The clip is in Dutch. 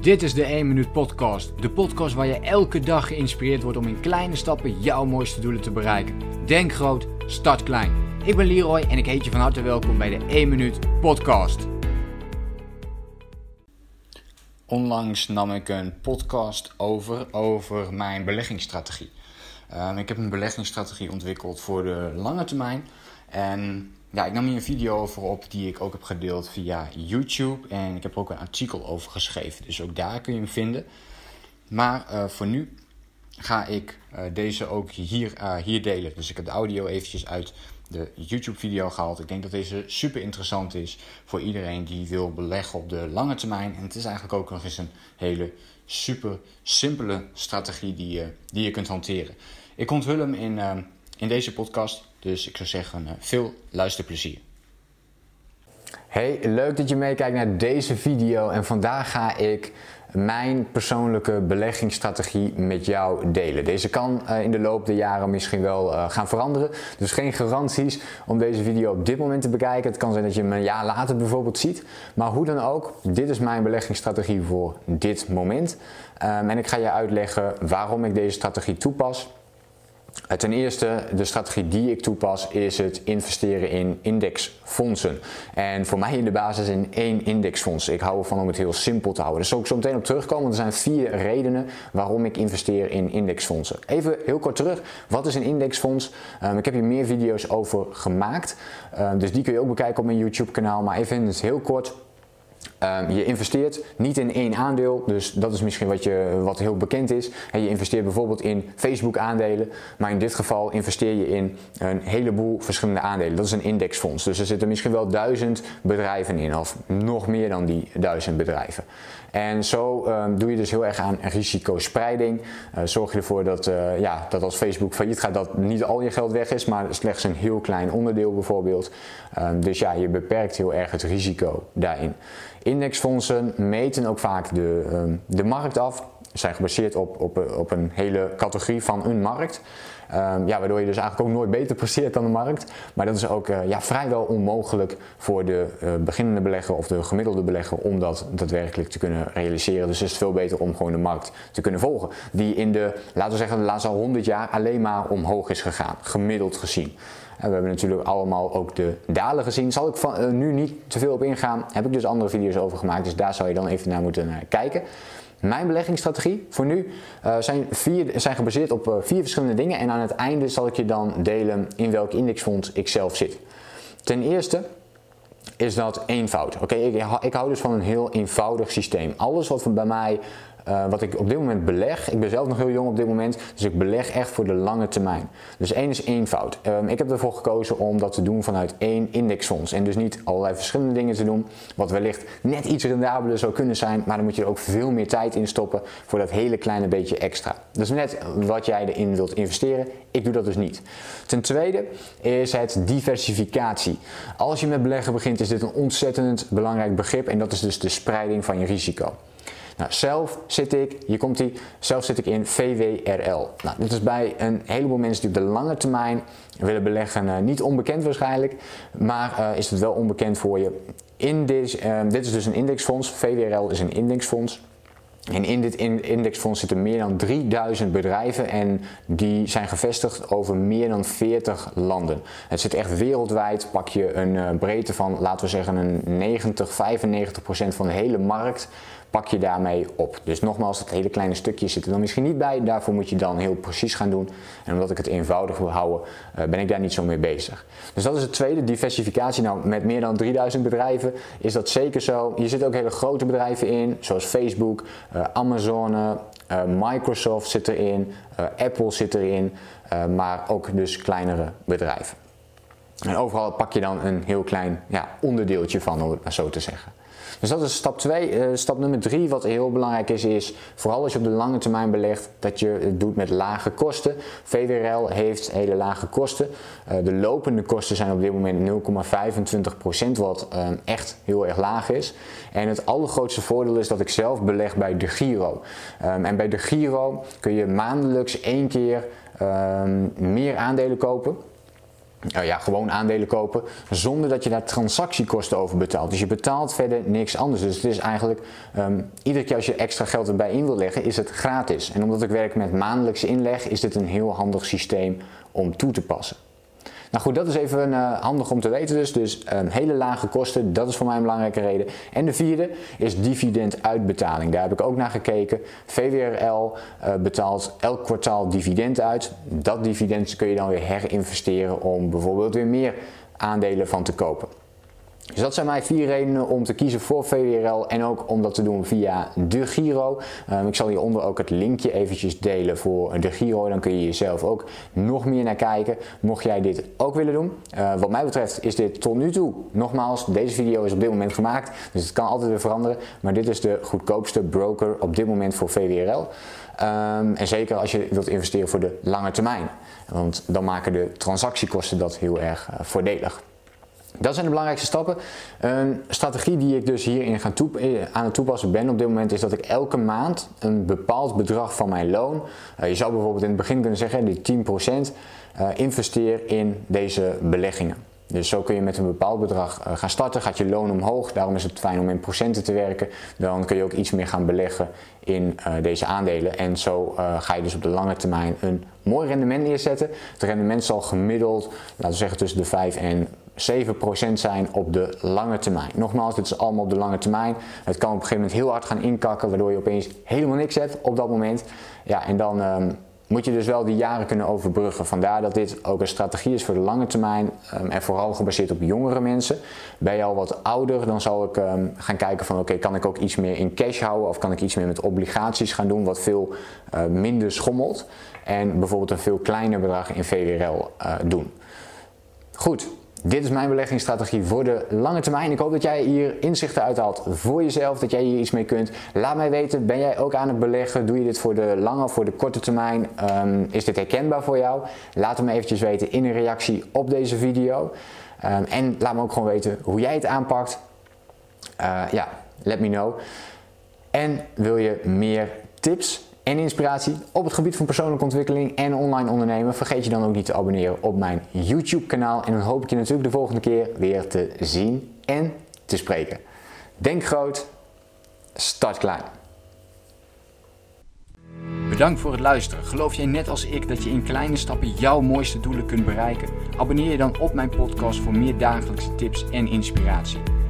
Dit is de 1 Minuut Podcast. De podcast waar je elke dag geïnspireerd wordt om in kleine stappen jouw mooiste doelen te bereiken. Denk groot, start klein. Ik ben Leroy en ik heet je van harte welkom bij de 1 Minuut Podcast. Onlangs nam ik een podcast over over mijn beleggingsstrategie. Ehm, ik heb een beleggingsstrategie ontwikkeld voor de lange termijn. En ja, ik nam hier een video over op die ik ook heb gedeeld via YouTube. En ik heb er ook een artikel over geschreven. Dus ook daar kun je hem vinden. Maar uh, voor nu ga ik uh, deze ook hier, uh, hier delen. Dus ik heb de audio eventjes uit de YouTube video gehaald. Ik denk dat deze super interessant is voor iedereen die wil beleggen op de lange termijn. En het is eigenlijk ook nog eens een hele super simpele strategie die je, die je kunt hanteren. Ik onthul hem in, in deze podcast. Dus ik zou zeggen, uh, veel luisterplezier. Hey, leuk dat je meekijkt naar deze video. En vandaag ga ik mijn persoonlijke beleggingsstrategie met jou delen. Deze kan uh, in de loop der jaren misschien wel uh, gaan veranderen. Dus geen garanties om deze video op dit moment te bekijken. Het kan zijn dat je hem een jaar later bijvoorbeeld ziet. Maar hoe dan ook, dit is mijn beleggingsstrategie voor dit moment. Um, en ik ga je uitleggen waarom ik deze strategie toepas Ten eerste, de strategie die ik toepas is het investeren in indexfondsen. En voor mij in de basis in één indexfonds. Ik hou ervan om het heel simpel te houden. Daar zal ik zo meteen op terugkomen. Er zijn vier redenen waarom ik investeer in indexfondsen. Even heel kort terug. Wat is een indexfonds? Um, ik heb hier meer video's over gemaakt. Um, dus die kun je ook bekijken op mijn YouTube kanaal. Maar even heel kort. Um, je investeert niet in één aandeel, dus dat is misschien wat, je, wat heel bekend is. En je investeert bijvoorbeeld in Facebook aandelen, maar in dit geval investeer je in een heleboel verschillende aandelen. Dat is een indexfonds, dus er zitten misschien wel duizend bedrijven in, of nog meer dan die duizend bedrijven. En zo um, doe je dus heel erg aan risicospreiding. Uh, zorg je ervoor dat, uh, ja, dat als Facebook failliet gaat, dat niet al je geld weg is, maar slechts een heel klein onderdeel bijvoorbeeld. Um, dus ja, je beperkt heel erg het risico daarin. Indexfondsen meten ook vaak de, um, de markt af. Zijn gebaseerd op, op, op een hele categorie van een markt. Um, ja, waardoor je dus eigenlijk ook nooit beter presteert dan de markt. Maar dat is ook uh, ja, vrijwel onmogelijk voor de uh, beginnende belegger of de gemiddelde belegger om dat daadwerkelijk te kunnen realiseren. Dus is het veel beter om gewoon de markt te kunnen volgen. Die in de, laten we zeggen, de laatste 100 jaar alleen maar omhoog is gegaan, gemiddeld gezien. We hebben natuurlijk allemaal ook de dalen gezien. Zal ik uh, nu niet te veel op ingaan. Heb ik dus andere video's over gemaakt. Dus daar zou je dan even naar moeten kijken. Mijn beleggingsstrategie voor nu uh, zijn, vier, zijn gebaseerd op vier verschillende dingen. En aan het einde zal ik je dan delen in welk indexfonds ik zelf zit. Ten eerste is dat eenvoud. Oké, ik, ik, hou dus van een heel eenvoudig systeem. Alles wat bij mij uh, wat ik op dit moment beleg. Ik ben zelf nog heel jong op dit moment, dus ik beleg echt voor de lange termijn. Dus één is eenvoud. Um, ik heb ervoor gekozen om dat te doen vanuit één indexfonds. En dus niet allerlei verschillende dingen te doen, wat wellicht net iets rendabeler zou kunnen zijn, maar dan moet je er ook veel meer tijd in stoppen voor dat hele kleine beetje extra. Dat is net wat jij erin wilt investeren. Ik doe dat dus niet. Ten tweede is het diversificatie. Als je met beleggen begint, is dit een ontzettend belangrijk begrip en dat is dus de spreiding van je risico. Nou, zelf zit ik, hier komt hij, zelf zit ik in VWRL. Nou, dit is bij een heleboel mensen die op de lange termijn willen beleggen uh, niet onbekend waarschijnlijk, maar uh, is het wel onbekend voor je. In dit, uh, dit is dus een indexfonds, VWRL is een indexfonds. En in dit indexfonds zitten meer dan 3000 bedrijven en die zijn gevestigd over meer dan 40 landen. Het zit echt wereldwijd, pak je een breedte van, laten we zeggen, een 90, 95 procent van de hele markt pak je daarmee op. Dus nogmaals, dat hele kleine stukje zit er dan misschien niet bij. Daarvoor moet je dan heel precies gaan doen. En omdat ik het eenvoudig wil houden, uh, ben ik daar niet zo mee bezig. Dus dat is het tweede, diversificatie. Nou, met meer dan 3000 bedrijven is dat zeker zo. Hier zitten ook hele grote bedrijven in, zoals Facebook, uh, Amazon, uh, Microsoft zit erin, Apple zit erin, maar ook dus kleinere bedrijven. En overal pak je dan een heel klein ja, onderdeeltje van, om het maar zo te zeggen. Dus dat is stap 2. Uh, eh, stap nummer 3, wat heel belangrijk is, is vooral als je op de lange termijn belegt, dat je het doet met lage kosten. VWRL heeft hele lage kosten. Uh, de lopende kosten zijn op dit moment 0,25%, wat uh, echt heel erg laag is. En het allergrootste voordeel is dat ik zelf beleg bij de Giro. Um, en bij de Giro kun je maandelijks één keer um, meer aandelen kopen. Uh, ja, gewoon aandelen kopen, zonder dat je daar transactiekosten over betaalt. Dus je betaalt verder niks anders. Dus het is eigenlijk, um, iedere keer als je extra geld erbij in wil leggen, is het gratis. En omdat ik werk met maandelijkse inleg, is dit een heel handig systeem om toe te passen. Nou goed, dat is even uh, handig om te weten dus. Dus hele lage kosten, dat is voor mij een belangrijke reden. En de vierde is dividenduitbetaling. Daar heb ik ook naar gekeken. VWRL uh, betaalt elk kwartaal dividend uit. Dat dividend kun je dan weer herinvesteren om bijvoorbeeld weer meer aandelen van te kopen. Dus dat zijn mijn vier redenen om te kiezen voor VWRL en ook om dat te doen via de Giro. Um, ik zal hieronder ook het linkje eventjes delen voor de Giro. Dan kun je jezelf ook nog meer naar kijken. Mocht jij dit ook willen doen. Uh, wat mij betreft is dit tot nu toe, nogmaals, deze video is op dit moment gemaakt. Dus het kan altijd weer veranderen. Maar dit is de goedkoopste broker op dit moment voor VWRL. Um, en zeker als je wilt investeren voor de lange termijn. Want dan maken de transactiekosten dat heel erg uh, voordelig. Dat zijn de belangrijkste stappen. Een strategie die ik dus hierin gaan eh, aan het toepassen ben op dit moment is dat ik elke maand een bepaald bedrag van mijn loon, uh, je zou bijvoorbeeld in het begin kunnen zeggen die 10% uh, eh, investeer in deze beleggingen. Dus zo kun je met een bepaald bedrag gaan starten, gaat je loon omhoog, daarom is het fijn om in procenten te werken. Dan kun je ook iets meer gaan beleggen in deze aandelen en zo ga je dus op de lange termijn een mooi rendement neerzetten. Het rendement zal gemiddeld, laten we zeggen tussen de 5 en 7% zijn op de lange termijn. Nogmaals, dit is allemaal op de lange termijn. Het kan op een gegeven moment heel hard gaan inkakken, waardoor je opeens helemaal niks hebt op dat moment. Ja, en dan um, moet je dus wel die jaren kunnen overbruggen. Vandaar dat dit ook een strategie is voor de lange termijn um, en vooral gebaseerd op jongere mensen. Ben je al wat ouder, dan zal ik um, gaan kijken van oké, kan ik ook iets meer in cash houden of kan ik iets meer met obligaties gaan doen, wat veel uh, minder schommelt. En bijvoorbeeld een veel kleiner bedrag in VWRL uh, doen. Goed, dit is mijn beleggingsstrategie voor de lange termijn. Ik hoop dat jij hier inzichten uithaalt voor jezelf, dat jij hier iets mee kunt. Laat mij weten, ben jij ook aan het beleggen? Doe je dit voor de lange of voor de korte termijn? Um, is dit herkenbaar voor jou? Laat het me eventjes weten in een reactie op deze video. Um, en laat me ook gewoon weten hoe jij het aanpakt. Uh, ja, let me know. En wil je meer tips? En inspiratie op het gebied van persoonlijke ontwikkeling en online ondernemen, vergeet je dan ook niet te abonneren op mijn YouTube kanaal. En dan hoop ik je natuurlijk de volgende keer weer te zien en te spreken. Denk groot, start klein. Bedankt voor het luisteren. Geloof jij net als ik dat je in kleine stappen jouw mooiste doelen kunt bereiken? Abonneer je dan op mijn podcast voor meer dagelijkse tips en inspiratie.